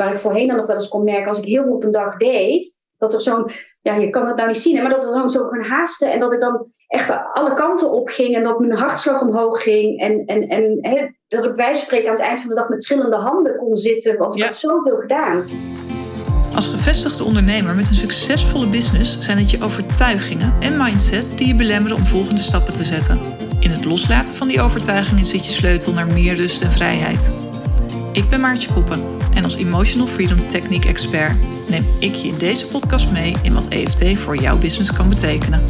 waar ik voorheen dan nog wel eens kon merken, als ik heel veel op een dag deed, dat er zo'n, ja, je kan het nou niet zien, maar dat er dan zo'n haaste en dat ik dan echt alle kanten op ging en dat mijn hartslag omhoog ging. En, en, en he, dat ik wijze spreken aan het eind van de dag met trillende handen kon zitten, want ik had zoveel gedaan. Als gevestigde ondernemer met een succesvolle business zijn het je overtuigingen en mindset die je belemmeren om volgende stappen te zetten. In het loslaten van die overtuigingen zit je sleutel naar meer rust en vrijheid. Ik ben Maartje Koppen en als Emotional Freedom Technique Expert neem ik je in deze podcast mee in wat EFT voor jouw business kan betekenen.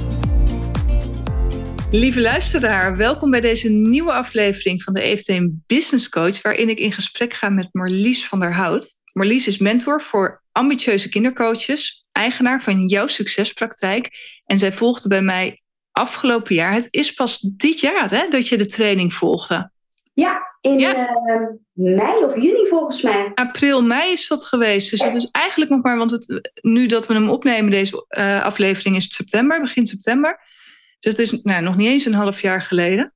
Lieve luisteraar, welkom bij deze nieuwe aflevering van de EFT Business Coach, waarin ik in gesprek ga met Marlies van der Hout. Marlies is mentor voor ambitieuze kindercoaches, eigenaar van jouw succespraktijk. En zij volgde bij mij afgelopen jaar. Het is pas dit jaar hè, dat je de training volgde. Ja, in eh, mei of juni volgens mij. April, mei is dat geweest. Dus dat is eigenlijk nog maar, want het, nu dat we hem opnemen, deze uh, aflevering is het september, begin september. Dus het is nou, nog niet eens een half jaar geleden.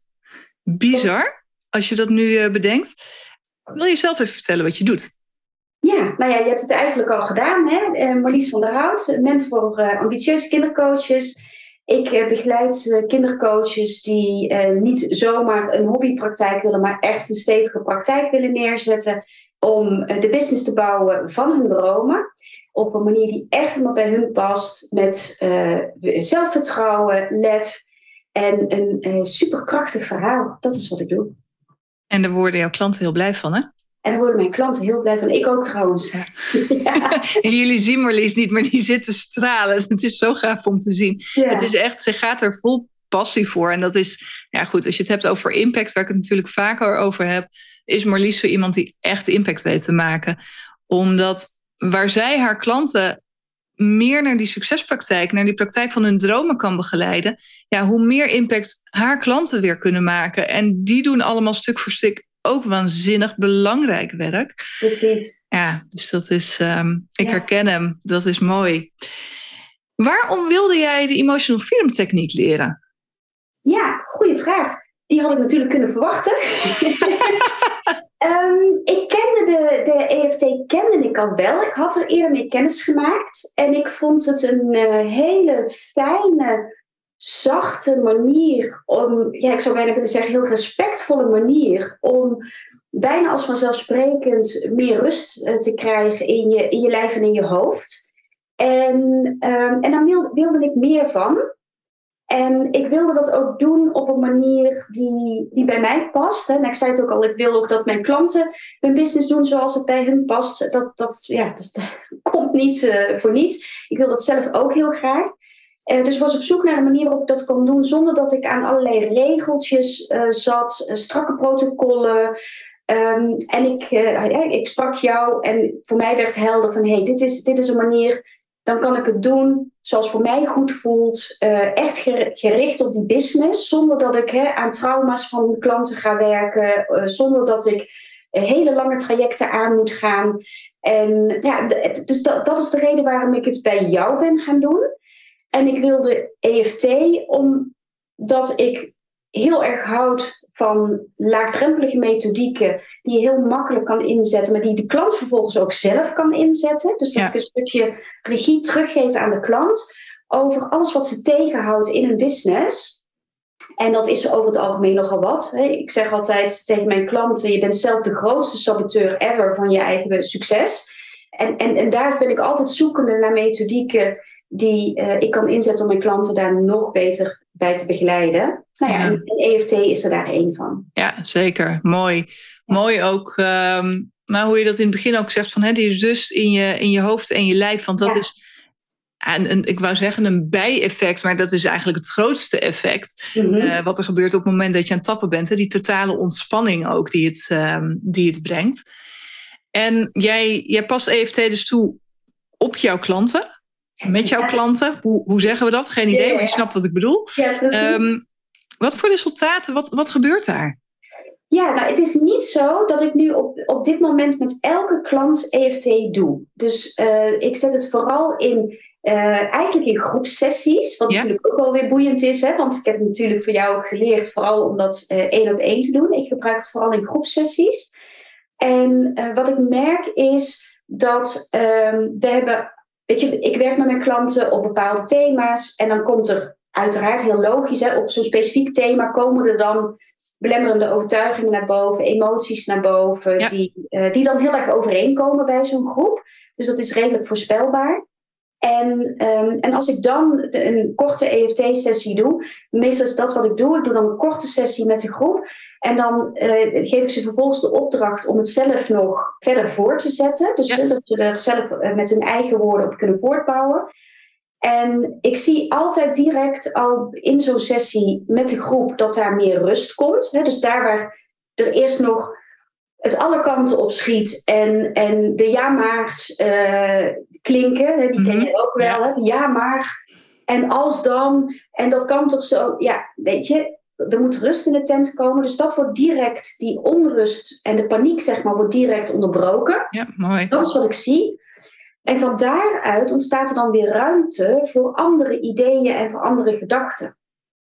Bizar, als je dat nu uh, bedenkt. Wil je zelf even vertellen wat je doet? Ja, nou ja, je hebt het eigenlijk al gedaan. Hè? Marlies van der Hout, mentor voor ambitieuze kindercoaches. Ik eh, begeleid eh, kindercoaches die eh, niet zomaar een hobbypraktijk willen, maar echt een stevige praktijk willen neerzetten om de business te bouwen van hun dromen. Op een manier die echt helemaal bij hun past, met zelfvertrouwen, lef en een superkrachtig verhaal. Dat is wat ik doe. En daar worden jouw klanten heel blij van, hè? En daar worden mijn klanten heel blij van. Ik ook trouwens. ja. en jullie zien Marlies niet, maar die zitten stralen. Het is zo gaaf om te zien. Het is echt, ze gaat er vol passie voor. En dat is, ja goed, als je het hebt over impact, waar ik het natuurlijk vaker over heb, is Marlies zo iemand die echt impact weet te maken. Omdat waar zij haar klanten meer naar die succespraktijk, naar die praktijk van hun dromen kan begeleiden, ja, hoe meer impact haar klanten weer kunnen maken. En die doen allemaal stuk voor stuk ook waanzinnig belangrijk werk. Precies. Ja, dus dat is, ehm, ik herken hem, dat is mooi. Waarom wilde jij de Emotional Freedom Techniek leren? Ja, goede vraag. Die had ik natuurlijk kunnen verwachten. um, ik kende de, de EFT kende ik al wel. Ik had er eerder mee kennis gemaakt. En ik vond het een uh, hele fijne zachte manier om, ja, ik zou bijna willen zeggen, heel respectvolle manier om bijna als vanzelfsprekend meer rust eh, te krijgen in je, in je lijf en in je hoofd. En, um, en daar wilde, wilde ik meer van. En ik wilde dat ook doen op een manier die, die bij mij past. En ik zei het ook al, ik wil ook dat mijn klanten hun business doen zoals het bij hun past. Dat, dat, ja, dat, komt niet uh, voor niets. Ik wil dat zelf ook heel graag. Uh, dus was op zoek naar een manier waarop ik dat kon doen zonder dat ik aan allerlei regeltjes uh, zat, uh, strakke protocollen. Um, en ik, ik sprak jou en voor mij werd helder van hey, dit is, dit is een manier, dan kan ik het doen zoals voor mij goed voelt. echt gericht op die business, zonder dat ik aan trauma's van klanten ga werken, zonder dat ik hele lange trajecten aan moet gaan. En ja, dus dat, dat is de reden waarom ik het bij jou ben gaan doen. En ik wilde EFT omdat ik heel erg houd van laagdrempelige methodieken die je heel makkelijk kan inzetten, maar die de klant vervolgens ook zelf kan inzetten. Dus dat ik een stukje regie teruggeef aan de klant over alles wat ze tegenhoudt in een business. En dat is over het algemeen nogal wat. Ik zeg altijd tegen mijn klanten: je bent zelf de grootste saboteur ever van je eigen succes. En, en, en daar ben ik altijd zoekende naar methodieken die uh, ik kan inzetten om mijn klanten daar nog beter bij te begeleiden. Nou ja, En, EFT is er daar één van. Ja, zeker. Mooi. Mooi ook. Um, maar hoe je dat in het begin ook zegt, van hè, die rust in je, in je hoofd en je lijf. Want dat is, en, ik wou zeggen een bijeffect, maar dat is eigenlijk het grootste effect. Mm -hmm. uh, wat er gebeurt op het moment dat je aan het tappen bent. Hè, die totale ontspanning ook die het, um, die het brengt. En jij, jij past EFT dus toe op jouw klanten met jouw klanten. Hoe, hoe zeggen we dat? Geen idee, maar je snapt wat ik bedoel. Um, wat voor resultaten, wat, wat gebeurt daar? Ja, nou, het is niet zo dat ik nu op, op dit moment met elke klant EFT doe. Dus uh, ik zet het vooral in, uh, eigenlijk in groepsessies. Wat ja. natuurlijk ook wel weer boeiend is, hè? want ik heb het natuurlijk voor jou geleerd, vooral om dat uh, één op één te doen. Ik gebruik het vooral in groepsessies. En wat ik merk is dat ehm, we hebben, weet je, ik werk met mijn klanten op bepaalde thema's en dan komt er uiteraard heel logisch, hè, op zo'n specifiek thema komen er dan belemmerende overtuigingen naar boven, emoties naar boven, die, uh, die dan heel erg overeenkomen bij zo'n groep. Dus dat is redelijk voorspelbaar. En, um, en als ik dan een korte EFT-sessie doe, meestal is dat wat ik doe. Ik doe dan een korte sessie met de groep. En dan uh, geef ik ze vervolgens de opdracht om het zelf nog verder voor te zetten. Dus ja. dat ze er zelf uh, met hun eigen woorden op kunnen voortbouwen. En ik zie altijd direct al in zo'n sessie met de groep dat daar meer rust komt. Hè? Dus daar waar er eerst nog het alle kanten op schiet en, en de ja-maars uh, klinken, hè? die ken je ook wel, ja. Hè? ja maar. En als dan, en dat kan toch zo, ja, weet je, er moet rust in de tent komen. Dus dat wordt direct, die onrust en de paniek, zeg maar, wordt direct onderbroken. Ja, mooi. Dat is wat ik zie. En van daaruit ontstaat er dan weer ruimte voor andere ideeën en voor andere gedachten.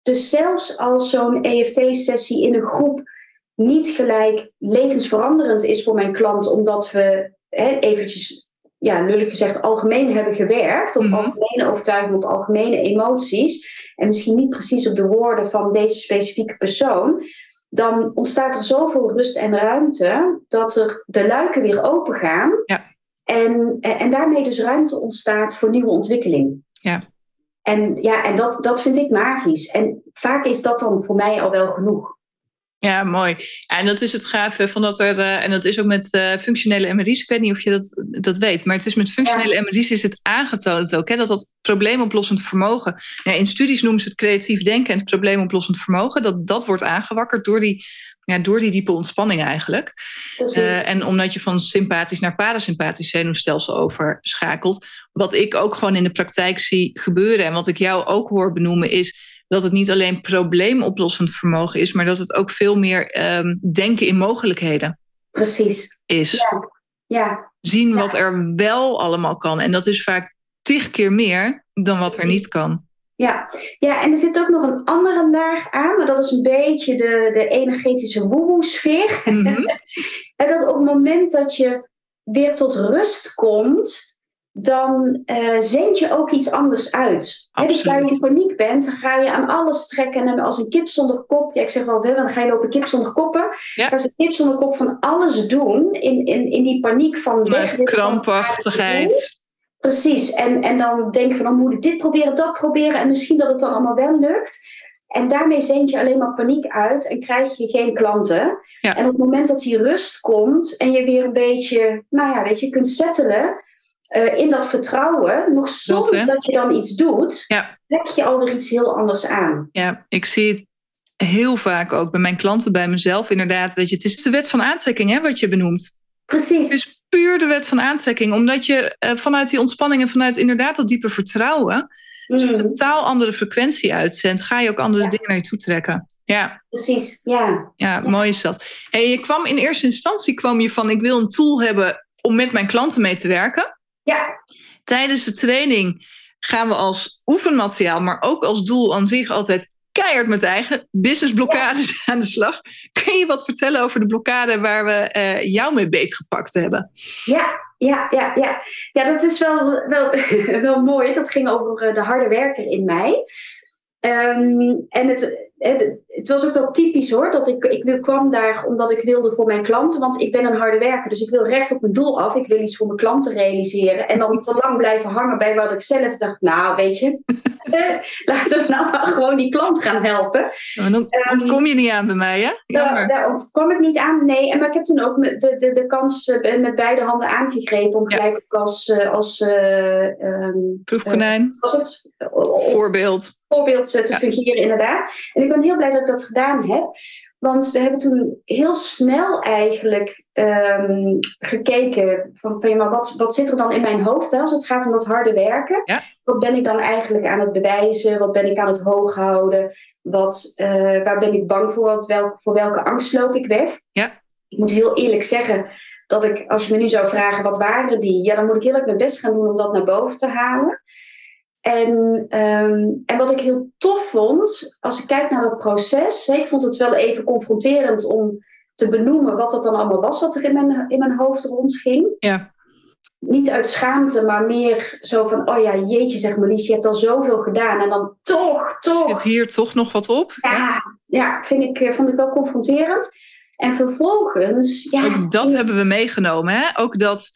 Dus zelfs als zo'n EFT-sessie in een groep niet gelijk levensveranderend is voor mijn klant, omdat we hè, eventjes, ja, lullig gezegd, algemeen hebben gewerkt, op mm -hmm. algemene overtuigingen, op algemene emoties, en misschien niet precies op de woorden van deze specifieke persoon, dan ontstaat er zoveel rust en ruimte dat er de luiken weer open gaan. Ja. En, en daarmee dus ruimte ontstaat voor nieuwe ontwikkeling. Ja. En, ja, en dat, dat vind ik magisch. En vaak is dat dan voor mij al wel genoeg. Ja, mooi. Ja, en dat is het gave van dat er, uh, en dat is ook met uh, functionele MRI's, ik weet niet of je dat, dat weet, maar het is met functionele ja. MRI's is het aangetoond ook, hè, dat dat probleemoplossend vermogen, ja, in studies noemen ze het creatief denken en het probleemoplossend vermogen, dat dat wordt aangewakkerd door die, ja, door die diepe ontspanning eigenlijk. Uh, en omdat je van sympathisch naar parasympathisch zenuwstelsel overschakelt, wat ik ook gewoon in de praktijk zie gebeuren en wat ik jou ook hoor benoemen is, dat het niet alleen probleemoplossend vermogen is, maar dat het ook veel meer um, denken in mogelijkheden Precies. is. Ja. ja. Zien ja. wat er wel allemaal kan. En dat is vaak tig keer meer dan wat er niet kan. Ja. ja, en er zit ook nog een andere laag aan, maar dat is een beetje de, de energetische woehoe-sfeer. Mm -hmm. en dat op het moment dat je weer tot rust komt, dan uh, zend je ook iets anders uit. He, dus waar je in paniek bent, dan ga je aan alles trekken en als een kip zonder kop. Ja, ik zeg altijd, dan ga je lopen kip zonder koppen. Ja. Als een kip zonder kop van alles doen in, in, in die paniek van weg. krampachtigheid. Precies. En, en dan denk je van, dan moet ik dit proberen, dat proberen. En misschien dat het dan allemaal wel lukt. En daarmee zend je alleen maar paniek uit en krijg je geen klanten. Ja. En op het moment dat die rust komt en je weer een beetje, nou ja, weet je, kunt settelen uh, in dat vertrouwen, nog zonder dat, dat, je dan iets doet, ja. trek je alweer iets heel anders aan. Ja, ik zie het heel vaak ook bij mijn klanten, bij mezelf inderdaad. Weet je, het is de wet van aantrekking hè, wat je benoemt. Precies. Het is puur de wet van aantrekking, omdat je uh, vanuit die ontspanning en vanuit inderdaad dat diepe vertrouwen, mm. zo'n totaal andere frequentie uitzendt, ga je ook andere ja. dingen naar je toe trekken. Ja. Precies, ja. Ja, ja. mooi is dat. En je kwam in eerste instantie kwam je van ik wil een tool hebben om met mijn klanten mee te werken. Ja. Tijdens de training gaan we als oefenmateriaal, maar ook als doel aan zich altijd keihard met eigen businessblokkades ja. aan de slag. Kun je wat vertellen over de blokkade waar we uh, jou mee beetgepakt hebben? Ja, ja, ja, ja. ja dat is wel, wel, wel mooi. Dat ging over de harde werker in mij. Um, en het, het, was ook wel typisch hoor, dat ik, ik kwam daar omdat ik wilde voor mijn klanten, want ik ben een harde werker, dus ik wil recht op mijn doel af. Ik wil iets voor mijn klanten realiseren en dan te lang blijven hangen bij wat ik zelf dacht, nou weet je, laten we nou maar gewoon die klant gaan helpen. Maar dan ontkom je niet aan bij mij hè? Jammer. Daar, daar ontkwam ik niet aan, nee. Maar ik heb toen ook de, de, de kans met beide handen aangegrepen om gelijk ja. als, als uh, um, proefkonijn, uh, was het? voorbeeld voorbeeld te ja. fungeren, inderdaad. En ik ben heel blij dat ik dat gedaan heb. Want we hebben toen heel snel eigenlijk um, gekeken van, van ja, maar wat, wat zit er dan in mijn hoofd hè, als het gaat om dat harde werken? Ja. Wat ben ik dan eigenlijk aan het bewijzen? Wat ben ik aan het hoog houden? Wat, uh, waar ben ik bang voor? Wat, wel, voor welke angst loop ik weg? Ja. Ik moet heel eerlijk zeggen dat ik, als je me nu zou vragen wat waren die, ja, dan moet ik heel erg mijn best gaan doen om dat naar boven te halen. En, um, en wat ik heel tof vond, als ik kijk naar dat proces, ik vond het wel even confronterend om te benoemen wat dat dan allemaal was, wat er in mijn, in mijn hoofd rondging. Ja. niet uit schaamte, maar meer zo van, oh ja, jeetje, zeg maar, Lies, je hebt al zoveel gedaan. En dan toch, toch. Zit hier toch nog wat op? Ja, ja vind ik, eh, vond ik wel confronterend. En vervolgens... Ja, ook dat hebben we meegenomen, hè? Ook dat,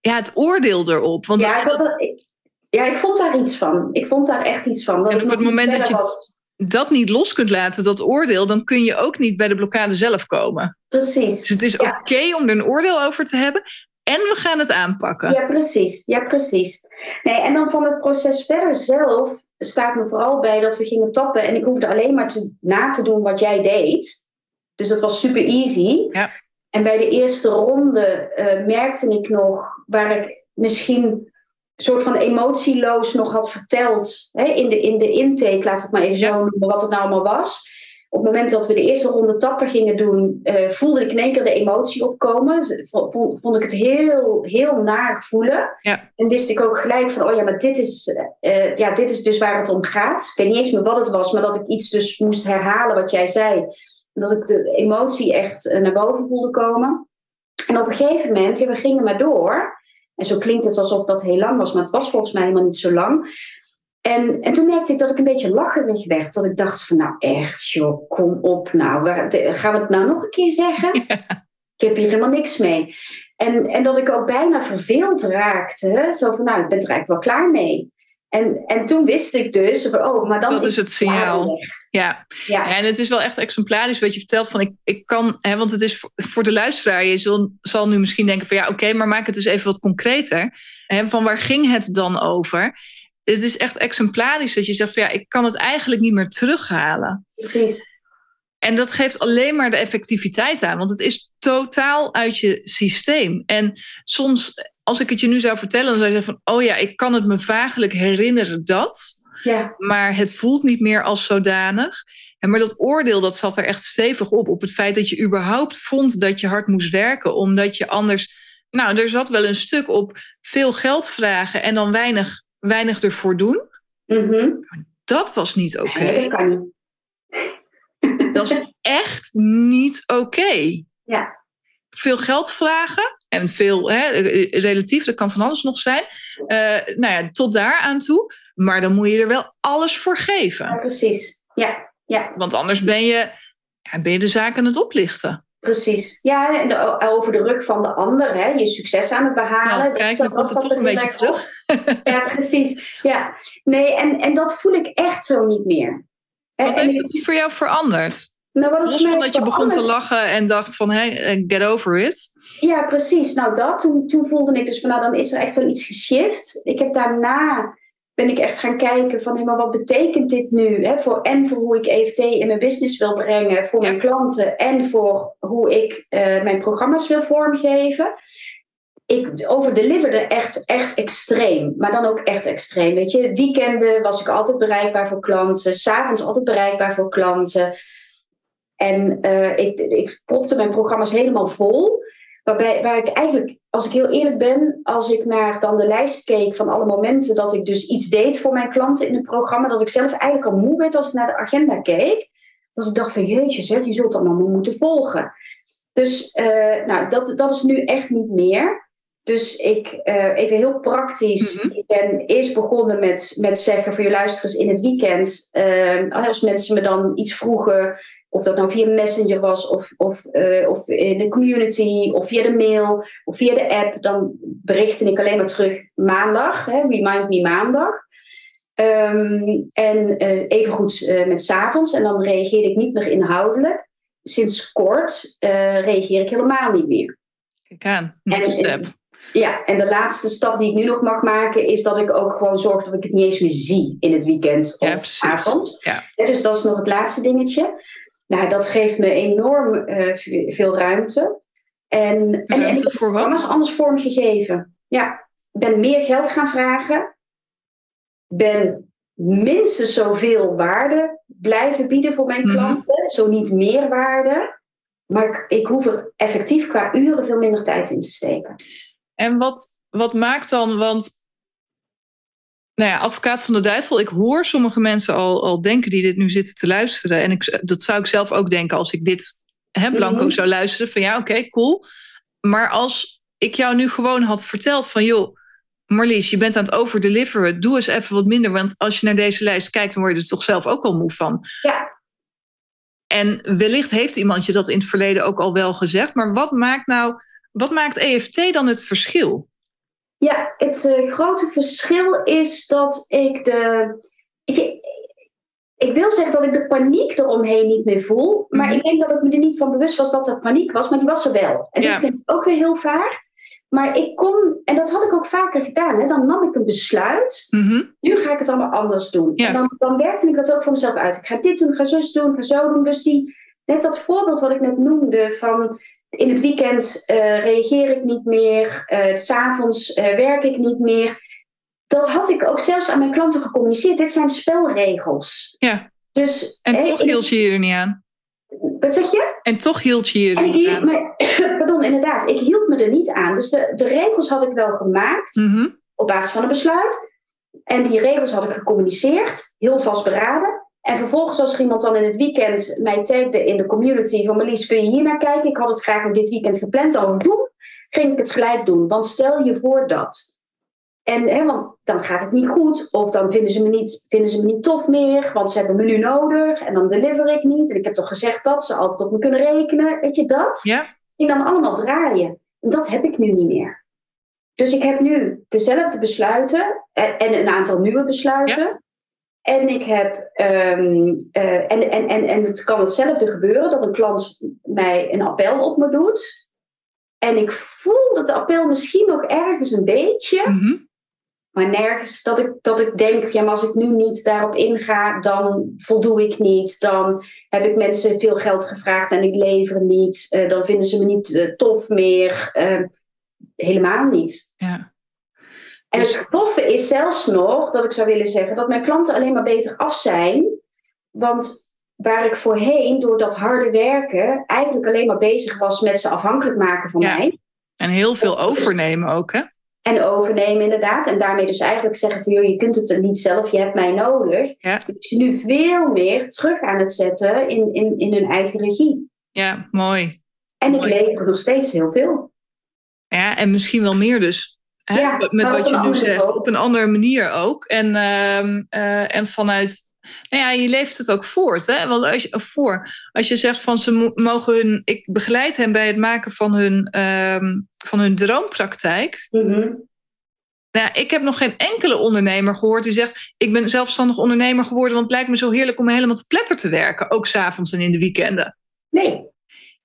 ja, het oordeel erop. Want ja, ik, ik, ja, ik vond daar iets van. Ik vond daar echt iets van. Dat en op het moment dat je was. dat niet los kunt laten, dat oordeel, dan kun je ook niet bij de blokkade zelf komen. Precies. Dus het is oké om er een oordeel over te hebben. En we gaan het aanpakken. Ja, precies. Ja, precies. Nee, en dan van het proces verder zelf staat me vooral bij dat we gingen tappen. En ik hoefde alleen maar te, na te doen wat jij deed. Dus dat was super easy. Ja. En bij de eerste ronde uh, merkte ik nog waar ik misschien soort van emotieloos nog had verteld. Hè, in, de, in de intake, laat ik het maar even zo noemen, wat het nou allemaal was op het moment dat we de eerste ronde tappen gingen doen, uh, voelde ik in één keer de emotie opkomen. Vond, vond ik het heel, heel naar voelen. Ja. En wist ik ook gelijk van, oh ja, maar dit is, uh, ja, dit is dus waar het om gaat. Ik weet niet eens meer wat het was, maar dat ik iets dus moest herhalen wat jij zei. Dat ik de emotie echt uh, naar boven voelde komen. En op een gegeven moment, ja, we gingen maar door. En zo klinkt het alsof dat heel lang was, maar het was volgens mij helemaal niet zo lang. En, en toen merkte ik dat ik een beetje lacherig werd. Dat ik dacht van, nou echt, joh, kom op nou. Gaan we het nou nog een keer zeggen? Ik heb hier helemaal niks mee. En, en dat ik ook bijna verveeld raakte. Zo van, nou, ik ben er eigenlijk wel klaar mee. En, en toen wist ik dus, oh, maar dan dat is, het signaal. Ja. ja. en het is wel echt exemplarisch wat je vertelt. Van ik, ik kan, hè, want het is voor, de luisteraar, je zal, zal nu misschien denken van ja, oké, maar maak het dus even wat concreter. Hè, van waar ging het dan over? het is echt exemplarisch dat je zegt van ja, ik kan het eigenlijk niet meer terughalen. Precies. En dat geeft alleen maar de effectiviteit aan, want het is totaal uit je systeem. En soms, als ik het je nu zou vertellen, dan zou je zeggen van, oh ja, ik kan het me vagelijk herinneren dat, ja. maar het voelt niet meer als zodanig. En maar dat oordeel, dat zat er echt stevig op, op het feit dat je überhaupt vond dat je hard moest werken, omdat je anders, nou, er zat wel een stuk op veel geld vragen en dan weinig weinig ervoor doen. Mm Dat was niet oké. Okay. Nee, dat. Dat is echt niet oké. Ja. Veel geld vragen en veel hè, relatief, dat kan van alles nog zijn. Uh, nou ja, tot daar aan toe. Maar dan moet je er wel alles voor geven. Ja, precies. Ja, ja. Want anders ben je, ja, ben je de zaak aan het oplichten. Precies. Ja, en over de rug van de ander, hè, je succes aan het behalen. Ja, kijk, dan komt het toch een beetje terug. ja, precies. Ja. Nee, en, en dat voel ik echt zo niet meer. Wat en, heeft het voor jou veranderd? Nou, wat Los van dat je begon te lachen en dacht van, hey, eh, get over it. Ja, precies. Nou, dat. Toen, toen voelde ik dus van, nou, dan is er echt wel iets geshift. Ik heb daarna ben ik echt gaan kijken van hey, maar wat betekent dit nu? Hè? Voor, en voor hoe ik EFT in mijn business wil brengen, voor mijn klanten en voor hoe ik uh, mijn programma's wil vormgeven. Ik overdeliverde echt, echt extreem, maar dan ook echt extreem. Weet je, weekenden was ik altijd bereikbaar voor klanten, s'avonds altijd bereikbaar voor klanten. En uh, ik, ik propte mijn programma's helemaal vol. Waarbij, waar ik eigenlijk, als ik heel eerlijk ben, als ik naar dan de lijst keek van alle momenten dat ik dus iets deed voor mijn klanten in het programma, dat ik zelf eigenlijk al moe werd als ik naar de agenda keek. Dat ik dacht van jeetje zeg, je zult allemaal moeten volgen. Dus uh, nou, dat, dat is nu echt niet meer. Dus ik, uh, even heel praktisch, mm -hmm. ik ben eerst begonnen met, met zeggen voor je luisterers in het weekend. Uh, als mensen me dan iets vroegen, of dat nou via Messenger was, of, of, uh, of in de community, of via de mail, of via de app, dan berichtte ik alleen maar terug maandag, hè, remind me maandag. Um, en uh, even goed uh, met s'avonds, en dan reageerde ik niet meer inhoudelijk. Sinds kort reageer ik helemaal niet meer. Kijk aan, en, step. Ja, en de laatste stap die ik nu nog mag maken, is dat ik ook gewoon zorg dat ik het niet eens meer zie in het weekend of ja, avond. Ja. Ja, dus dat is nog het laatste dingetje. Nou, dat geeft me enorm uh, veel ruimte. En, en, en ik voor wat? alles anders vormgegeven. Ja, ben meer geld gaan vragen. Ben minstens zoveel waarde blijven bieden voor mijn klanten. Mm -hmm. Zo niet meer waarde. Maar ik, ik hoef er effectief qua uren veel minder tijd in te steken. En wat, wat maakt dan, want nou ja, advocaat van de duivel. Ik hoor sommige mensen al, al denken die dit nu zitten te luisteren. En ik, dat zou ik zelf ook denken als ik dit hè, blanco mhm. zou luisteren. Van ja, oké, okay, cool. Maar als ik jou nu gewoon had verteld van joh, Marlies, je bent aan het overdeliveren. Doe eens even wat minder. Want als je naar deze lijst kijkt, dan word je er toch zelf ook al moe van. Ja. En wellicht heeft iemand je dat in het verleden ook al wel gezegd. Maar wat maakt nou, wat maakt EFT dan het verschil? Ja, het uh, grote verschil is dat ik de. Je, ik wil zeggen dat ik de paniek eromheen niet meer voel. Maar mhm. ik denk dat ik me er niet van bewust was dat er paniek was. Maar die was er wel. En ja. dat vind ik ook weer heel vaak. Maar ik kon, en dat had ik ook vaker gedaan, hè, dan nam ik een besluit. Mhm. Nu ga ik het allemaal anders doen. En dan, dan werkte ik dat ook voor mezelf uit. Ik ga dit doen, ik ga zus doen, ik ga zo doen. Dus die, net dat voorbeeld wat ik net noemde van in het weekend uh, reageer ik niet meer, uh, s'avonds uh, werk ik niet meer. Dat had ik ook zelfs aan mijn klanten gecommuniceerd. Dit zijn spelregels. Ja. Dus, en toch hield je je er niet aan. Wat zeg je? En toch hield je je er niet aan. Me, pardon, inderdaad. Ik hield me er niet aan. Dus de, de regels had ik wel gemaakt mhm. op basis van een besluit. En die regels had ik gecommuniceerd, heel vastberaden. En vervolgens als er iemand dan in het weekend mij tagde in de community van Marlies, kun je hier naar kijken? Ik had het graag op dit weekend gepland, dan doen, ging ik het gelijk doen. Want stel je voor dat en, hè, want dan gaat het niet goed, of dan vinden ze, me niet, vinden ze me niet tof meer, want ze hebben me nu nodig en dan deliver ik niet. En ik heb toch gezegd dat ze altijd op me kunnen rekenen, weet je dat? Ja. En dan allemaal draaien. En dat heb ik nu niet meer. Dus ik heb nu dezelfde besluiten en, en een aantal nieuwe besluiten. Ja. En ik heb, um, uh, en, en, en, en het kan hetzelfde gebeuren dat een klant mij een appel op me doet. En ik voel dat de appel misschien nog ergens een beetje. Mm maar nergens dat ik, dat ik denk, ja, maar als ik nu niet daarop inga, dan voldoe ik niet. Dan heb ik mensen veel geld gevraagd en ik lever niet. Uh, dan vinden ze me niet uh, tof meer. Uh, helemaal niet. Ja. En dus... het toffe is zelfs nog, dat ik zou willen zeggen, dat mijn klanten alleen maar beter af zijn. Want waar ik voorheen door dat harde werken eigenlijk alleen maar bezig was met ze afhankelijk maken van ja. mij. En heel veel overnemen ook, hè? En overnemen inderdaad. En daarmee dus eigenlijk zeggen van joh, je kunt het niet zelf, je hebt mij nodig. Ja. Dus nu veel meer terug aan het zetten in, in, in hun eigen regie. Ja, mooi. En mooi. ik lever nog steeds heel veel. Ja, en misschien wel meer dus. Hè? Ja, Met wat je nu zegt. Ook. Op een andere manier ook. En, uh, uh, en vanuit nou ja, je leeft het ook voort. Hè? Want als je, voor, als je zegt van ze mogen hun. Ik begeleid hen bij het maken van hun, um, van hun droompraktijk. Mm -hmm. Nou, ik heb nog geen enkele ondernemer gehoord die zegt: Ik ben zelfstandig ondernemer geworden, want het lijkt me zo heerlijk om helemaal te pletter te werken, ook s'avonds en in de weekenden. Nee.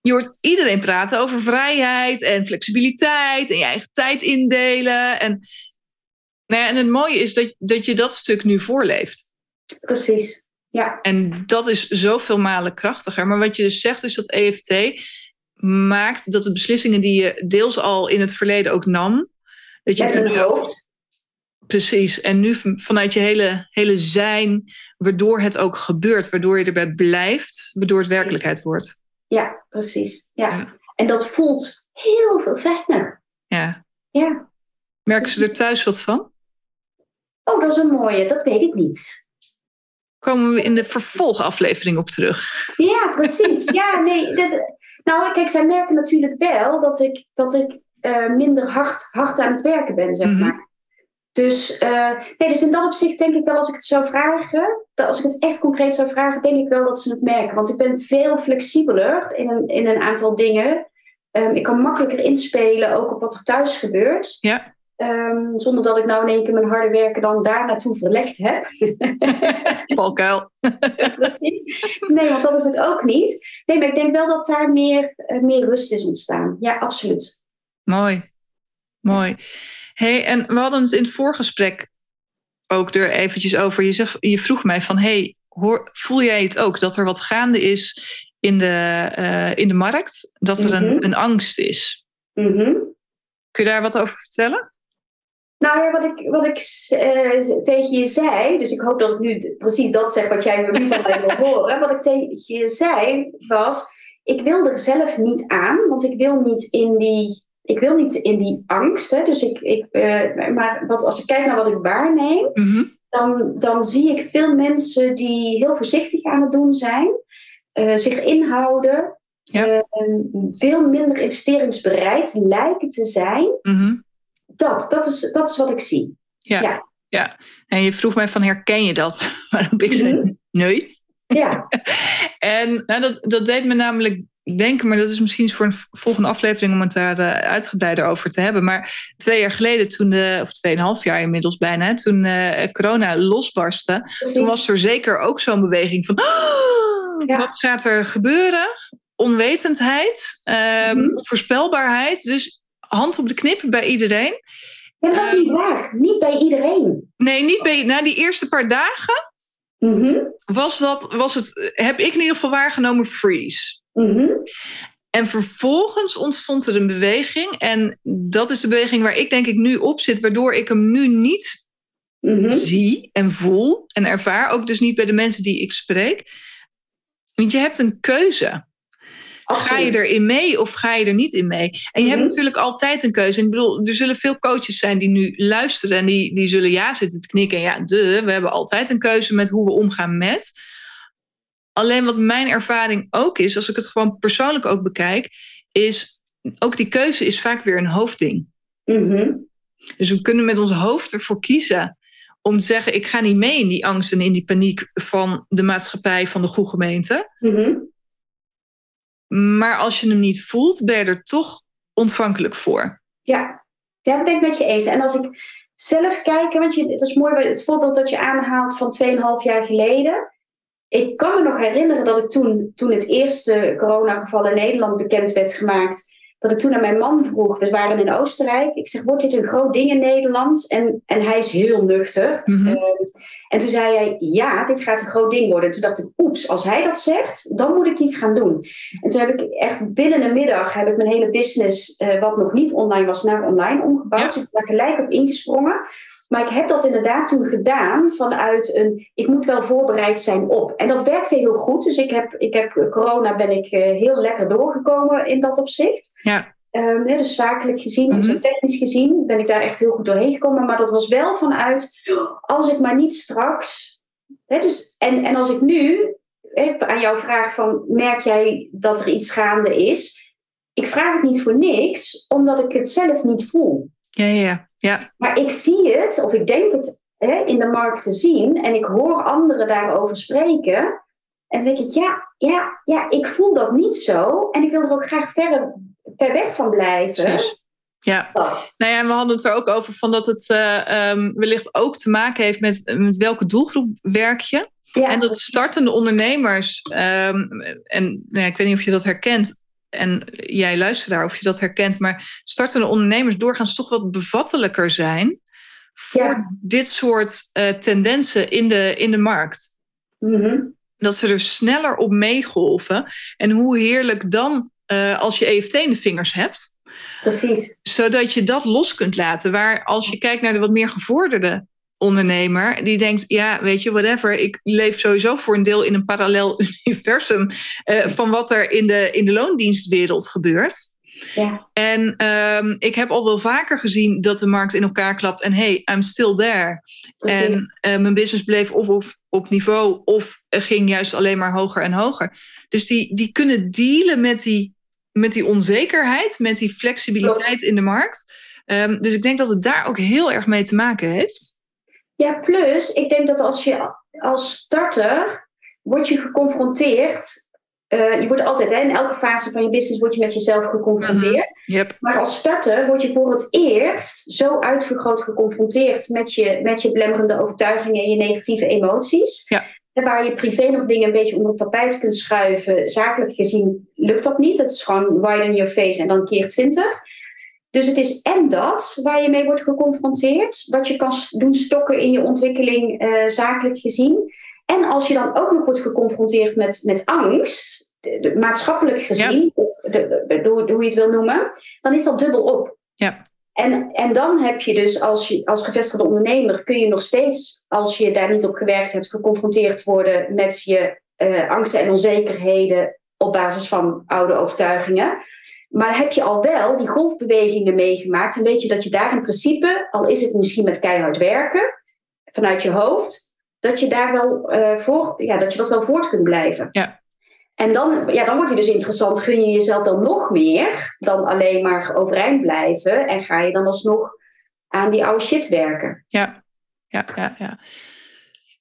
Je hoort iedereen praten over vrijheid en flexibiliteit en je eigen tijd indelen. En, nou ja, en het mooie is dat, dat je dat stuk nu voorleeft. Precies, ja. En dat is zoveel malen krachtiger. Maar wat je dus zegt is dat EFT maakt dat de beslissingen die je deels al in het verleden ook nam, dat je er nu hoofd. Precies. En nu vanuit je hele, hele zijn, waardoor het ook gebeurt, waardoor je erbij blijft, waardoor het werkelijkheid wordt. Ja, precies. Ja. ja. En dat voelt heel veel fijner. Ja. Ja. Merken ze er thuis wat van? Oh, dat is een mooie. Dat weet ik niet komen we in de vervolgaflevering op terug. Ja, precies. Ja, nee. Dat, nou, kijk, zij merken natuurlijk wel dat ik, dat ik uh, minder hard, hard aan het werken ben, zeg Mhm. maar. Mm -hmm. Dus, uh, nee, dus in dat opzicht denk ik wel, als ik het zou vragen, dat als ik het echt concreet zou vragen, denk ik wel dat ze het merken. Want ik ben veel flexibeler in een, in een aantal dingen. Um, ik kan makkelijker inspelen, ook op wat er thuis gebeurt. Ja. Um, zonder dat ik nou in één keer mijn harde werken dan daar naartoe verlegd heb. Valkuil. nee, want dat is het ook niet. Nee, maar ik denk wel dat daar meer, uh, meer rust is ontstaan. Ja, absoluut. Mooi. Mooi. Hey, en we hadden het in het voorgesprek ook er eventjes over. Je, zegt, je vroeg mij van, hey, hoor, voel jij het ook dat er wat gaande is in de, uh, in de markt? Dat er mm -hmm. een, een angst is? Mm -hmm. Kun je daar wat over vertellen? Nou ja, wat ik, wat ik uh, tegen je zei, dus ik hoop dat ik nu precies dat zeg wat jij me nu van mij wil horen. Wat ik tegen je zei was, ik wil er zelf niet aan, want ik wil niet in die, ik wil niet in die angst. Hè, dus ik, ik uh, maar wat, als ik kijk naar wat ik waarneem, mm -hmm. dan, dan zie ik veel mensen die heel voorzichtig aan het doen zijn, uh, zich inhouden. ja. veel minder investeringsbereid lijken te zijn. Mhm. Dat, dat is, dat is wat ik zie. Ja. ja. ja. En je vroeg mij van herken je dat? Waarop ik zei Mhm. nee. Ja, En nou, dat, dat deed me namelijk denken, maar dat is misschien voor een volgende aflevering om het daar uh, uitgebreider over te hebben. Maar twee jaar geleden, toen de, of tweeënhalf jaar inmiddels bijna, toen uh, corona losbarstte, precies. toen was er zeker ook zo'n beweging van oh, Ja. wat gaat er gebeuren? Onwetendheid, um, Mhm. onvoorspelbaarheid. Dus hand op de knip bij iedereen. Maar dat is Ehm. niet waar. Niet bij iedereen. Nee, niet bij, na die eerste paar dagen Mhm, was, dat, was het, heb ik in ieder geval waargenomen, freeze. Mhm. En vervolgens ontstond er een beweging. En dat is de beweging waar ik denk ik nu op zit, waardoor ik hem nu niet Mhm. zie en voel en ervaar. Ook dus niet bij de mensen die ik spreek. Want je hebt een keuze. Ga je erin mee of ga je er niet in mee? En je hebt Mhm. natuurlijk altijd een keuze. En ik bedoel, er zullen veel coaches zijn die nu luisteren en die, die zullen ja zitten te knikken. En ja, de, we hebben altijd een keuze met hoe we omgaan met. Alleen wat mijn ervaring ook is, als ik het gewoon persoonlijk ook bekijk, is ook die keuze is vaak weer een hoofdding. Mhm. Dus we kunnen met ons hoofd ervoor kiezen om te zeggen: ik ga niet mee in die angst en in die paniek van de maatschappij, van de goede gemeente. Mhm. Maar als je hem niet voelt, ben je er toch ontvankelijk voor. Ja. ja, dat ben ik met je eens. En als ik zelf kijk, want je, dat is mooi het voorbeeld dat je aanhaalt van 2,5 jaar geleden. Ik kan me nog herinneren dat ik toen, toen het eerste coronageval in Nederland bekend werd gemaakt, dat ik toen aan mijn man vroeg, we waren in Oostenrijk, ik zeg, wordt dit een groot ding in Nederland? En, en hij is heel nuchter. Mhm. Ehm, en toen zei hij, ja, dit gaat een groot ding worden. En toen dacht ik, oeps, als hij dat zegt, dan moet ik iets gaan doen. En toen heb ik echt binnen een middag, heb ik mijn hele business, eh, wat nog niet online was, naar online omgebouwd. Ja. Dus ik ben daar gelijk op ingesprongen. Maar ik heb dat inderdaad toen gedaan vanuit een, ik moet wel voorbereid zijn op. En dat werkte heel goed. Dus ik heb, ik heb corona ben ik eh, heel lekker doorgekomen in dat opzicht. Ja. Nee, dus zakelijk gezien, dus technisch gezien, ben ik daar echt heel goed doorheen gekomen. Maar dat was wel vanuit, als ik maar niet straks. Hè, dus, en, en als ik nu, hè, aan jouw vraag van, merk jij dat er iets gaande is? Ik vraag het niet voor niks, omdat ik het zelf niet voel. Ja, ja, ja. Maar ik zie het, of ik denk het hè, in de markt te zien, en ik hoor anderen daarover spreken. En dan denk ik, ja, ja, ja, ik voel dat niet zo. En ik wil er ook graag ver, ver weg van blijven. Precies. Ja. Nou ja, en we hadden het er ook over van dat het uh, um, wellicht ook te maken heeft met, met welke doelgroep werk je. Ja, en dat startende ondernemers, um, en nou ja, ik weet niet of je dat herkent, en jij luistert daar of je dat herkent, maar startende ondernemers doorgaans toch wat bevattelijker zijn voor Ja. dit soort uh, tendensen in de, in de markt. Mhm. Dat ze er sneller op meegolven. En hoe heerlijk dan uh, als je EFT in de vingers hebt. Precies. Zodat je dat los kunt laten. Waar als je kijkt naar de wat meer gevorderde ondernemer, die denkt, ja, weet je, whatever, ik leef sowieso voor een deel in een parallel universum uh, van wat er in de, in de loondienstwereld gebeurt. Ja. En um, ik heb al wel vaker gezien dat de markt in elkaar klapt en hey, I'm still there. Precies. En uh, mijn business bleef of op, op niveau of ging juist alleen maar hoger en hoger. Dus die, die kunnen dealen met die, met die onzekerheid, met die flexibiliteit in de markt. Um, dus ik denk dat het daar ook heel erg mee te maken heeft. Ja, plus, ik denk dat als je als starter word je geconfronteerd. Uh, je wordt altijd, hè, in elke fase van je business word je met jezelf geconfronteerd. Yep. Maar als starter word je voor het eerst zo uitvergroot geconfronteerd met je, met je belemmerende overtuigingen en je negatieve emoties. Ja. En waar je privé nog dingen een beetje onder het tapijt kunt schuiven, zakelijk gezien lukt dat niet. Het is gewoon widen your face en dan keer twintig. Dus het is en dat waar je mee wordt geconfronteerd, wat je kan doen stokken in je ontwikkeling uh, zakelijk gezien. En als je dan ook nog wordt geconfronteerd met, met angst, de, de, maatschappelijk gezien, ja. of de, hoe, hoe je het wil noemen, dan is dat dubbel op. Ja. En, en dan heb je dus als, je, als gevestigde ondernemer, kun je nog steeds, als je daar niet op gewerkt hebt, geconfronteerd worden met je uh, angsten en onzekerheden op basis van oude overtuigingen. Maar heb je al wel die golfbewegingen meegemaakt en weet je dat je daar in principe, al is het misschien met keihard werken vanuit je hoofd, dat je daar wel uh, voor, ja, dat je dat wel voort kunt blijven. Ja. En dan, ja, dan wordt hij dus interessant. Gun je jezelf dan nog meer dan alleen maar overeind blijven? En ga je dan alsnog aan die oude shit werken? Ja, ja, ja, ja.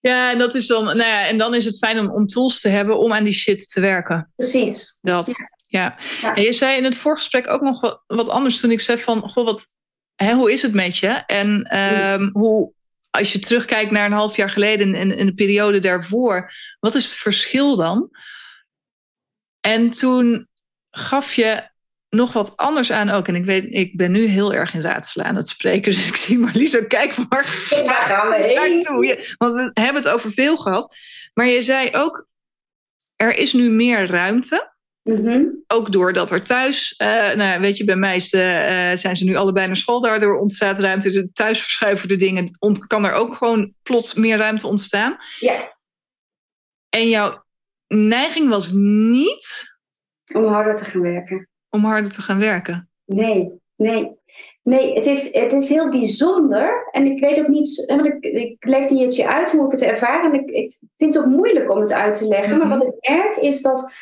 Ja, en dat is dan, nou ja, en dan is het fijn om, om tools te hebben om aan die shit te werken. Precies. Dat. Ja. Ja. En je zei in het voorgesprek ook nog wat, anders toen ik zei van, goh, wat, hè, hoe is het met je? En um, hoe, als je terugkijkt naar een half jaar geleden en in, in de periode daarvoor, wat is het verschil dan? En toen gaf je nog wat anders aan ook. En ik weet, ik ben nu heel erg in raadsel aan het spreken. Dus ik zie Marlies ook kijk waar ja, gaan we heen. Toe. Want we hebben het over veel gehad. Maar je zei ook, er is nu meer ruimte. Mm Ook doordat er thuis, uh, nou weet je, bij mij is de, uh, zijn ze nu allebei naar school. Daardoor ontstaat ruimte. De thuis verschuiven de dingen. Kan er ook gewoon plots meer ruimte ontstaan. Ja. En jouw neiging was niet. Om harder te gaan werken. Om harder te gaan werken. Nee, nee. Nee, het is, het is heel bijzonder. En ik weet ook niet, want ik, ik leg het je uit hoe ik het ervaar. En ik, ik vind het ook moeilijk om het uit te leggen. Mm -hmm. Maar wat ik merk is dat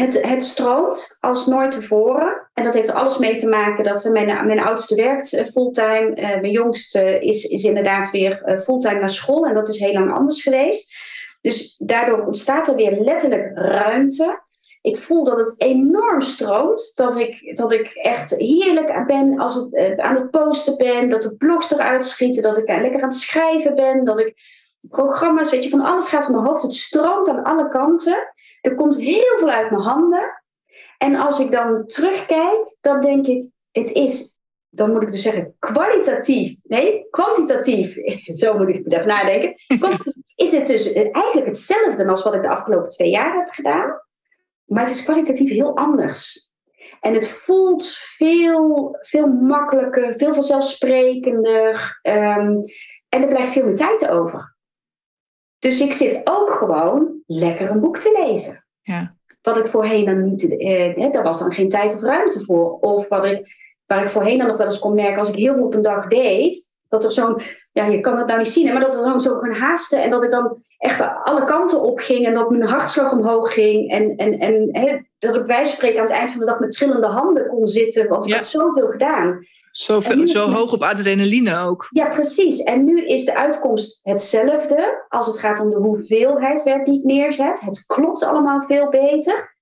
het, het stroomt als nooit tevoren. En dat heeft er alles mee te maken dat mijn, mijn oudste werkt fulltime. Uh, mijn jongste is, is inderdaad weer fulltime naar school. En dat is heel lang anders geweest. Dus daardoor ontstaat er weer letterlijk ruimte. Ik voel dat het enorm stroomt. Dat ik, dat ik echt heerlijk ben als uh, aan het posten ben. Dat de blogs eruit schieten. Dat ik lekker aan het schrijven ben. Dat ik programma's, weet je, van alles gaat van mijn hoofd. Het stroomt aan alle kanten. Er komt heel veel uit mijn handen. En als ik dan terugkijk, dan denk ik, het is, dan moet ik dus zeggen, kwalitatief. Nee, kwantitatief. Zo moet ik even nadenken. Is het dus eigenlijk hetzelfde als wat ik de afgelopen twee jaar heb gedaan. Maar het is kwalitatief heel anders. En het voelt veel, veel makkelijker, veel vanzelfsprekender. Um, en er blijft veel meer tijd over. Dus ik zit ook gewoon lekker een boek te lezen. Ja. Wat ik voorheen dan niet, eh, daar was dan geen tijd of ruimte voor. Of wat ik, waar ik voorheen dan nog wel eens kon merken als ik heel veel op een dag deed. Dat er zo'n, ja, je kan het nou niet zien, maar dat er zo'n zo een haaste en dat ik dan echt alle kanten op ging en dat mijn hartslag omhoog ging. En, en, en hè, dat ik wijze spreken aan het eind van de dag met trillende handen kon zitten, want ik Ja. had zoveel gedaan. Zo, nu zo hoog op adrenaline ook. Ja, precies. En nu is de uitkomst hetzelfde als het gaat om de hoeveelheid werk die ik neerzet. Het klopt allemaal veel beter.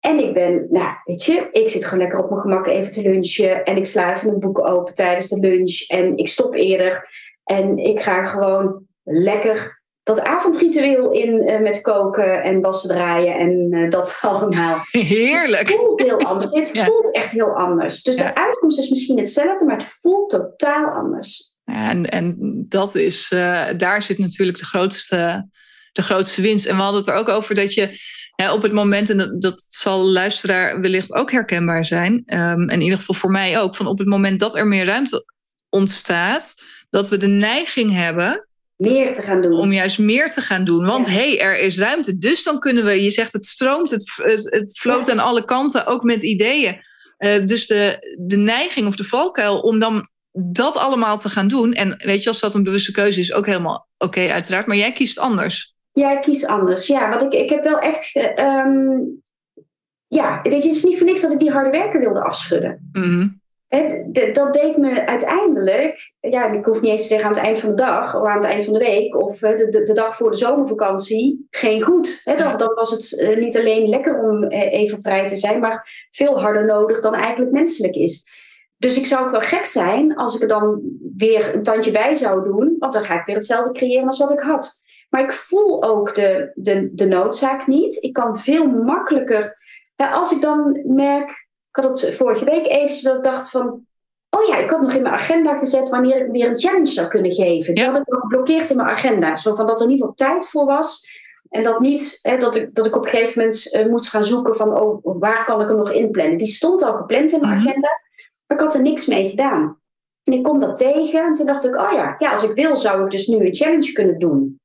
En ik ben, nou, weet je, ik zit gewoon lekker op mijn gemak even te lunchen. En ik sla even een boek open tijdens de lunch. En ik stop eerder. En ik ga gewoon lekker dat avondritueel in eh, met koken en wassen draaien en eh, dat allemaal. Heerlijk. Het voelt heel anders. Het Ja. voelt echt heel anders. Dus Ja. de uitkomst is misschien hetzelfde, maar het voelt totaal anders. Ja, en, en dat is, eh, daar zit natuurlijk de grootste, de grootste winst. En we hadden het er ook over dat je hè, op het moment, en dat, dat zal luisteraar wellicht ook herkenbaar zijn, ehm, en in ieder geval voor mij ook, van op het moment dat er meer ruimte ontstaat, dat we de neiging hebben Meer te gaan doen. om juist meer te gaan doen. Want Ja. hé, hey, er is ruimte. Dus dan kunnen we, je zegt het stroomt, het, het, het Ja. aan alle kanten, ook met ideeën. Eh, dus de, de neiging of de valkuil om dan dat allemaal te gaan doen. En weet je, als dat een bewuste keuze is, ook helemaal oké, uiteraard. Maar jij kiest anders. Ja, ik kies anders. Ja, want ik, ik heb wel echt. ehm, ja, weet je, het is niet voor niks dat ik die harde werken wilde afschudden. Mhm. Hè, dat deed me uiteindelijk, ja, ik hoef niet eens te zeggen aan het eind van de dag of aan het eind van de week of de, de, de dag voor de zomervakantie, geen goed. Hè, dan, dan was het eh, niet alleen lekker om eh, even vrij te zijn, maar veel harder nodig dan eigenlijk menselijk is. Dus ik zou ook wel gek zijn als ik er dan weer een tandje bij zou doen, want dan ga ik weer hetzelfde creëren als wat ik had. Maar ik voel ook de, de, de noodzaak niet. Ik kan veel makkelijker. Als ik dan merk. Ik had het vorige week eventjes dat ik dacht van. Oh ja, ik had nog in mijn agenda gezet wanneer ik weer een challenge zou kunnen geven. Die Ja. had ik nog geblokkeerd in mijn agenda. Zo van dat er ieder geval tijd voor was. En dat niet, hè, dat, ik, dat ik op een gegeven moment eh, moest gaan zoeken van oh, waar kan ik hem nog inplannen. Die stond al gepland in mijn Mhm. agenda, maar ik had er niks mee gedaan. En ik kom dat tegen en toen dacht ik, oh ja, ja, als ik wil zou ik dus nu een challenge kunnen doen.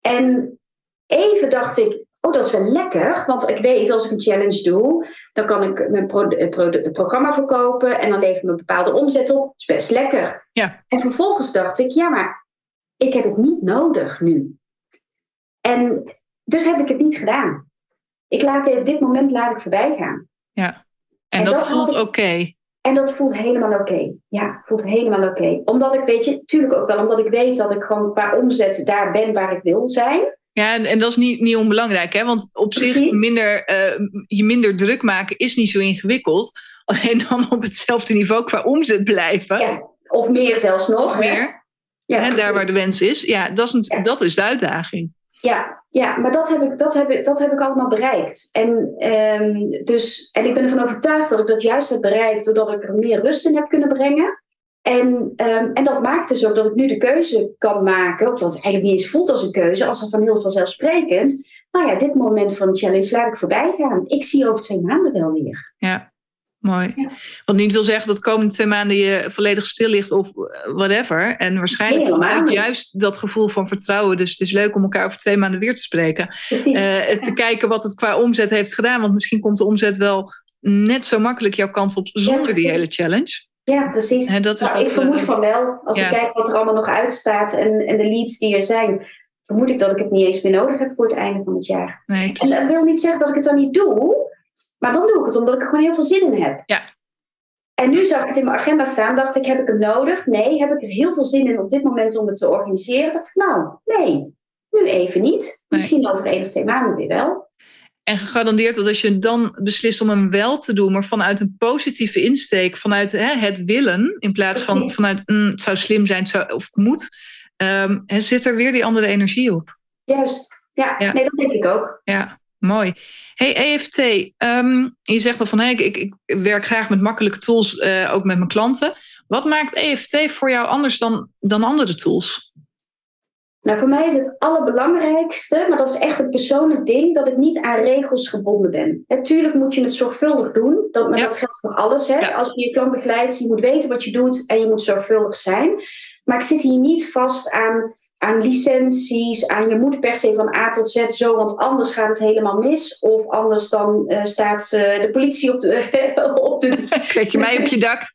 En even dacht ik, oh dat is wel lekker, want ik weet als ik een challenge doe, dan kan ik mijn pro- eh, pro- eh, programma verkopen en dan levert me een bepaalde omzet op. Dat is best lekker. Ja. En vervolgens dacht ik, ja, maar ik heb het niet nodig nu. En dus heb ik het niet gedaan. ik laat dit moment laat ik voorbij gaan. Ja, en, dat, voelt oké. En dat voelt helemaal oké. Ja, voelt helemaal oké. Omdat ik, weet je, natuurlijk ook wel, omdat ik weet dat ik gewoon qua omzet daar ben waar ik wil zijn. Ja, en, en dat is niet, niet onbelangrijk, hè? Want op zich minder, uh, je minder druk maken is niet zo ingewikkeld. Alleen dan op hetzelfde niveau qua omzet blijven. Ja, of meer zelfs nog. Of meer. Ja, hè, daar waar de wens is. Ja, dat is, een, dat is de uitdaging. Ja, ja maar dat heb, ik, dat, heb ik, dat heb ik allemaal bereikt. En, um, dus, en ik ben ervan overtuigd dat ik dat juist heb bereikt doordat ik er meer rust in heb kunnen brengen. En, um, en dat maakt dus ook dat ik nu de keuze kan maken, of dat het eigenlijk niet eens voelt als een keuze, als er van heel vanzelfsprekend. Nou ja, dit moment van de challenge laat ik voorbij gaan. Ik zie over twee maanden wel weer. Ja, Mooi. Ja. Wat niet wil zeggen dat de komende twee maanden je volledig stil ligt of eh, whatever. En waarschijnlijk vanuit juist dat gevoel van vertrouwen. Dus het is leuk om elkaar over twee maanden weer te spreken. Uh, te kijken wat het qua omzet heeft gedaan. Want misschien komt de omzet wel net zo makkelijk jouw kant op zonder die hele challenge. Ja, precies. En dat is nou, ik vermoed van wel. Als ik kijk wat er allemaal nog uitstaat en, en de leads die er zijn, vermoed ik dat ik het niet eens meer nodig heb voor het einde van het jaar. Nee, en dat wil niet zeggen dat ik het dan niet doe. Maar dan doe ik het omdat ik er gewoon heel veel zin in heb. Ja. En nu zag ik het in mijn agenda staan, dacht ik, heb ik hem nodig? Nee, heb ik er heel veel zin in op dit moment om het te organiseren? Dacht ik, nou, nee, nu even niet. Misschien over één of twee maanden weer wel. En gegarandeerd dat als je dan beslist om hem wel te doen, maar vanuit een positieve insteek, vanuit hè, het willen, in plaats van vanuit mm, het zou slim zijn zou, of moet, um, zit er weer die andere energie op. Juist, ja, ja. nee, dat denk ik ook. Ja. Mooi. Hey, EFT, ehm, je zegt al van hey, ik, ik, werk graag met makkelijke tools, uh, ook met mijn klanten. Wat maakt EFT voor jou anders dan, dan andere tools? Nou, voor mij is het allerbelangrijkste, maar dat is echt een persoonlijk ding, dat ik niet aan regels gebonden ben. Natuurlijk moet je het zorgvuldig doen, dat, maar dat geldt voor alles. Hè? Als je je klant begeleidt, je moet weten wat je doet en je moet zorgvuldig zijn. Maar ik zit hier niet vast aan aan licenties, aan je moet per se van A tot Z zo, want anders gaat het helemaal mis. Of anders dan uh, staat uh, de politie op de... op de... Krijg je mij op je dak?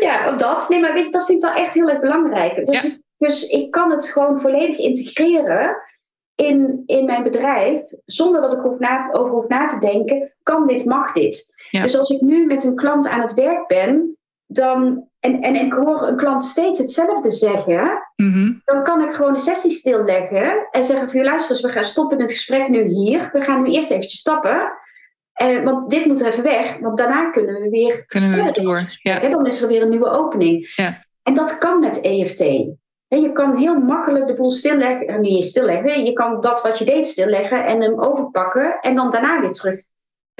Ja, dat. Nee, maar weet je, dat vind ik wel echt heel erg belangrijk. Dus, ik, dus ik kan het gewoon volledig integreren in, in mijn bedrijf, zonder dat ik na, over hoef na te denken, kan dit, mag dit. Dus als ik nu met een klant aan het werk ben, dan, en, en ik hoor een klant steeds hetzelfde zeggen, mhm. dan kan ik gewoon de sessie stilleggen en zeggen voor je luister we gaan stoppen het gesprek nu hier. We gaan nu eerst eventjes stappen. Eh, want dit moet er even weg, want daarna kunnen we weer kunnen we door. Ja. Dan is er weer een nieuwe opening. Ja. En dat kan met EFT. Je kan heel makkelijk de boel stilleggen, eh, niet stilleggen, je kan dat wat je deed stilleggen en hem overpakken en dan daarna weer terug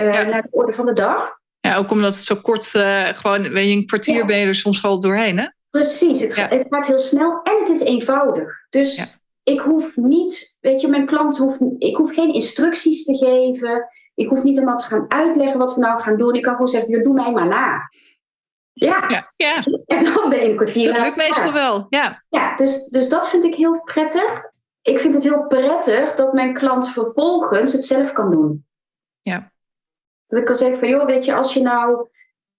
uh, naar de orde van de dag. Ja, ook omdat het zo kort, uh, gewoon, weet je, een kwartier ben je er soms al doorheen, hè? Precies, het, het, gaat heel snel en het is eenvoudig. Dus ik hoef niet, weet je, mijn klant hoeft, ik hoef geen instructies te geven. Ik hoef niet helemaal te gaan uitleggen wat we nou gaan doen. Ik kan gewoon zeggen, doe mij maar na. Ja. ja, ja. En dan ben je een kwartier Dat lukt meestal wel, ja. Ja, dus, dus dat vind ik heel prettig. Ik vind het heel prettig dat mijn klant vervolgens het zelf kan doen. Ja. Dat ik kan zeggen van, joh, weet je, als je nou...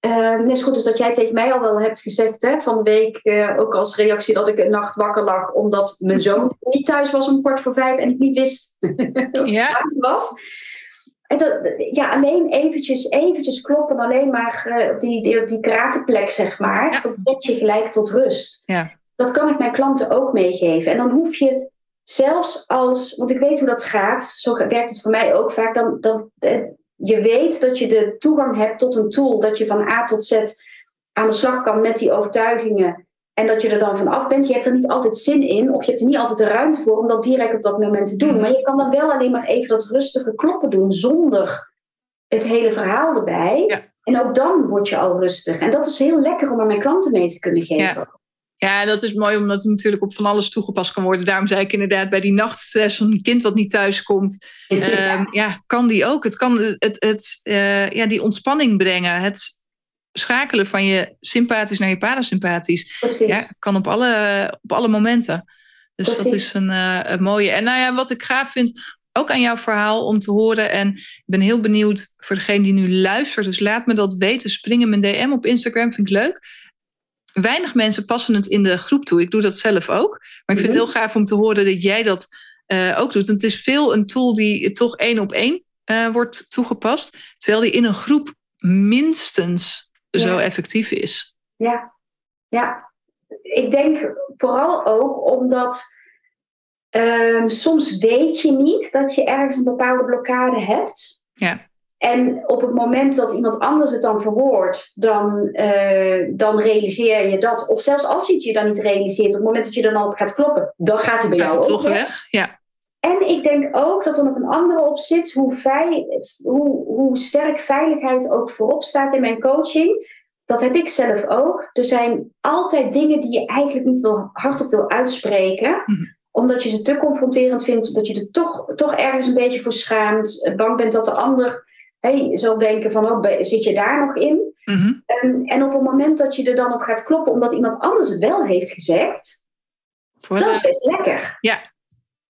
Uh, net zo goed als dat jij tegen mij al wel hebt gezegd hè, van de week, uh, ook als reactie dat ik een nacht wakker lag omdat mijn zoon niet thuis was om kwart voor vijf en ik niet wist ja. waar hij was. En dat, ja, alleen eventjes, eventjes kloppen, alleen maar uh, op die, die, die zeg maar. Ja. Dat brengt je gelijk tot rust. Ja. Dat kan ik mijn klanten ook meegeven. En dan hoef je zelfs als, want ik weet hoe dat gaat, zo werkt het voor mij ook vaak, dan, dan je weet dat je de toegang hebt tot een tool, dat je van A tot Z aan de slag kan met die overtuigingen en dat je er dan van af bent. Je hebt er niet altijd zin in, of je hebt er niet altijd de ruimte voor om dat direct op dat moment te doen. Mhm. Maar je kan dan wel alleen maar even dat rustige kloppen doen zonder het hele verhaal erbij. Ja. En ook dan word je al rustig. En dat is heel lekker om aan mijn klanten mee te kunnen geven. Ja. Ja, dat is mooi omdat het natuurlijk op van alles toegepast kan worden. Daarom zei ik inderdaad bij die nachtstress van een kind wat niet thuis komt. Ja, ehm, ja kan die ook. Het kan het, het, uh, ja, die ontspanning brengen. Het schakelen van je sympathisch naar je parasympathisch. Precies. Ja, kan op alle, op alle momenten. Dus Precies. dat is een, uh, een mooie. En nou ja, wat ik gaaf vind, ook aan jouw verhaal om te horen. En ik ben heel benieuwd voor degene die nu luistert. Dus laat me dat weten. Spring in mijn DM op Instagram, vind ik leuk weinig mensen passen het in de groep toe. Ik doe dat zelf ook. Maar ik vind het mhm. heel gaaf om te horen dat jij dat uh, ook doet. En het is veel een tool die toch één op één uh, wordt toegepast, terwijl die in een groep minstens zo effectief is. Ja, ja. Ik denk vooral ook omdat um, soms weet je niet dat je ergens een bepaalde blokkade hebt. Ja. En op het moment dat iemand anders het dan verwoordt, dan, uh, dan realiseer je dat. Of zelfs als je het je dan niet realiseert, op het moment dat je dan al gaat kloppen, dan gaat hij bij jou ook toch weg. Ja. En ik denk ook dat er nog een andere op zit, hoe, hoe, hoe sterk veiligheid ook voorop staat in mijn coaching. Dat heb ik zelf ook. Er zijn altijd dingen die je eigenlijk niet wil, hardop wil uitspreken. Mhm. Omdat je ze te confronterend vindt, omdat je er toch, toch ergens een beetje voor schaamt. Bang bent dat de ander hey, zal denken van, oh, zit je daar nog in? Mhm. en, en op het moment dat je er dan op gaat kloppen, omdat iemand anders het wel heeft gezegd, dat is best lekker. Ja,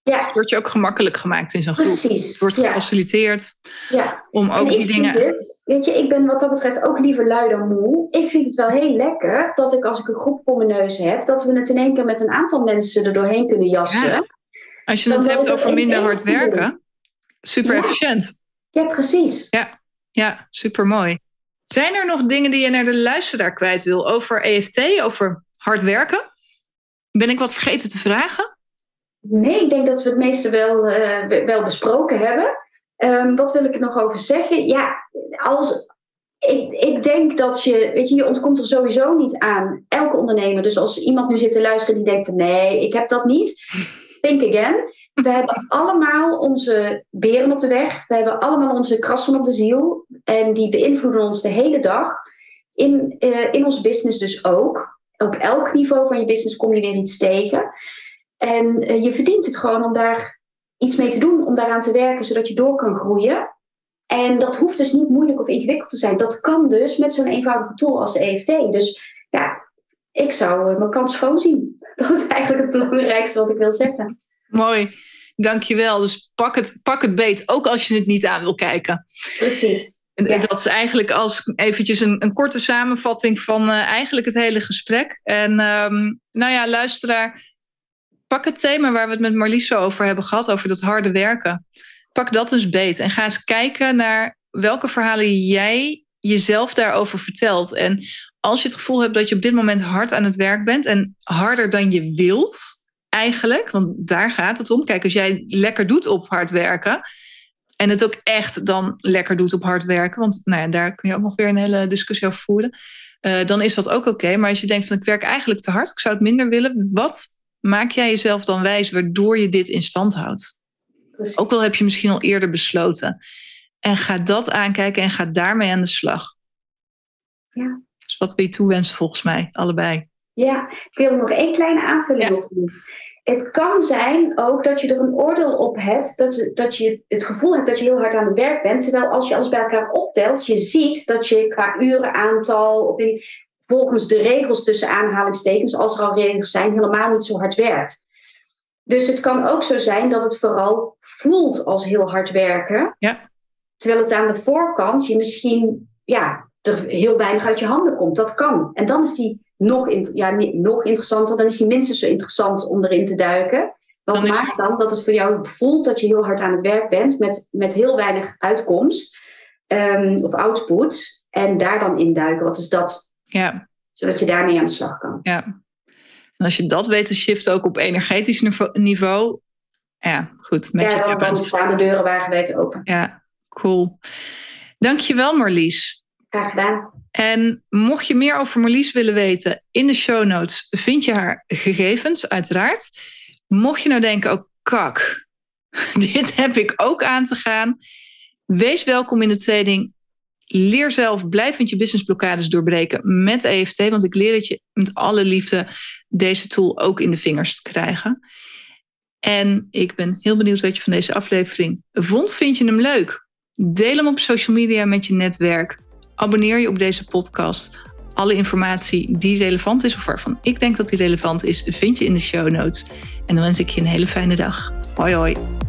ja. wordt je ook gemakkelijk gemaakt in zo'n groep. Precies. Het wordt gefaciliteerd ja. om ook die dingen... Het, weet je, ik ben wat dat betreft ook liever lui dan moe. Ik vind het wel heel lekker dat ik als ik een groep voor mijn neus heb... dat we het in één keer met een aantal mensen er doorheen kunnen jassen. Ja. Als je het hebt over minder hard werken, super efficiënt. Ja, precies. Ja, ja super mooi. Zijn er nog dingen die je naar de luisteraar kwijt wil over EFT, over hard werken? Ben ik wat vergeten te vragen? Nee, ik denk dat we het meeste wel, uh, wel besproken hebben. Um, wat wil ik er nog over zeggen? Ja, als, ik, ik denk dat je, weet je, je ontkomt er sowieso niet aan. Elke ondernemer. Dus als iemand nu zit te luisteren die denkt van nee, ik heb dat niet. Think again. We hebben allemaal onze beren op de weg. We hebben allemaal onze krassen op de ziel. En die beïnvloeden ons de hele dag. In, uh, in ons business dus ook. Op elk niveau van je business kom je weer iets tegen. En eh, je verdient het gewoon om daar iets mee te doen, om daaraan te werken, zodat je door kan groeien. En dat hoeft dus niet moeilijk of ingewikkeld te zijn. Dat kan dus met zo'n eenvoudige tool als de EFT. Dus ja, ik zou uh, mijn kans schoon zien. Dat is eigenlijk het belangrijkste wat ik wil zeggen. Mooi, dankjewel. Dus pak het, pak het beet, ook als je het niet aan wil kijken. Precies. Ja. Dat is eigenlijk als eventjes een, een korte samenvatting van uh, eigenlijk het hele gesprek. En um, nou ja, luisteraar, pak het thema waar we het met Marlies zo over hebben gehad, over dat harde werken. Pak dat eens beet en ga eens kijken naar welke verhalen jij jezelf daarover vertelt. En als je het gevoel hebt dat je op dit moment hard aan het werk bent en harder dan je wilt, eigenlijk, want daar gaat het om. Kijk, als jij lekker doet op hard werken en het ook echt dan lekker doet op hard werken, want nou ja, daar kun je ook nog weer een hele discussie over voeren. Uh, dan is dat ook oké. Maar als je denkt van ik werk eigenlijk te hard, ik zou het minder willen. Wat maak jij jezelf dan wijs waardoor je dit in stand houdt? Ook al heb je misschien al eerder besloten. En ga dat aankijken en ga daarmee aan de slag. Ja. Is wat we je toewensen volgens mij, allebei. Ja, ik wil nog één kleine aanvulling op doen. Het kan zijn ook dat je er een oordeel op hebt, dat, dat je het gevoel hebt dat je heel hard aan het werk bent. Terwijl als je alles bij elkaar optelt, je ziet dat je qua urenaantal, of volgens de regels tussen aanhalingstekens, als er al regels zijn, helemaal niet zo hard werkt. Dus het kan ook zo zijn dat het vooral voelt als heel hard werken. Ja. Terwijl het aan de voorkant je misschien ja, er heel weinig uit je handen komt. Dat kan. En dan is die nog, in, ja, nog interessanter. Dan is die minstens zo interessant om erin te duiken. Wat dan maakt dan dat het voor jou voelt dat je heel hard aan het werk bent met, met heel weinig uitkomst um, of output. En daar dan in duiken. Wat is dat? Ja. Zodat je daarmee aan de slag kan. Ja. En als je dat weet te shiften ook op energetisch niveau. Ja, goed. Met ja, dan, staan de deuren wagenwijd open. Ja, cool. Dankjewel Marlies. Graag gedaan. En mocht je meer over Marlies willen weten, in de show notes vind je haar gegevens, uiteraard. Mocht je nou denken, oh kak, dit heb ik ook aan te gaan. Wees welkom in de training leer zelf blijvend je businessblokkades doorbreken met EFT. Want ik leer het je met alle liefde deze tool ook in de vingers te krijgen. En ik ben heel benieuwd wat je van deze aflevering vond. Vind je hem leuk? Deel hem op social media met je netwerk. Abonneer je op deze podcast. Alle informatie die relevant is, of waarvan ik denk dat die relevant is, vind je in de show notes. En dan wens ik je een hele fijne dag. Hoi hoi.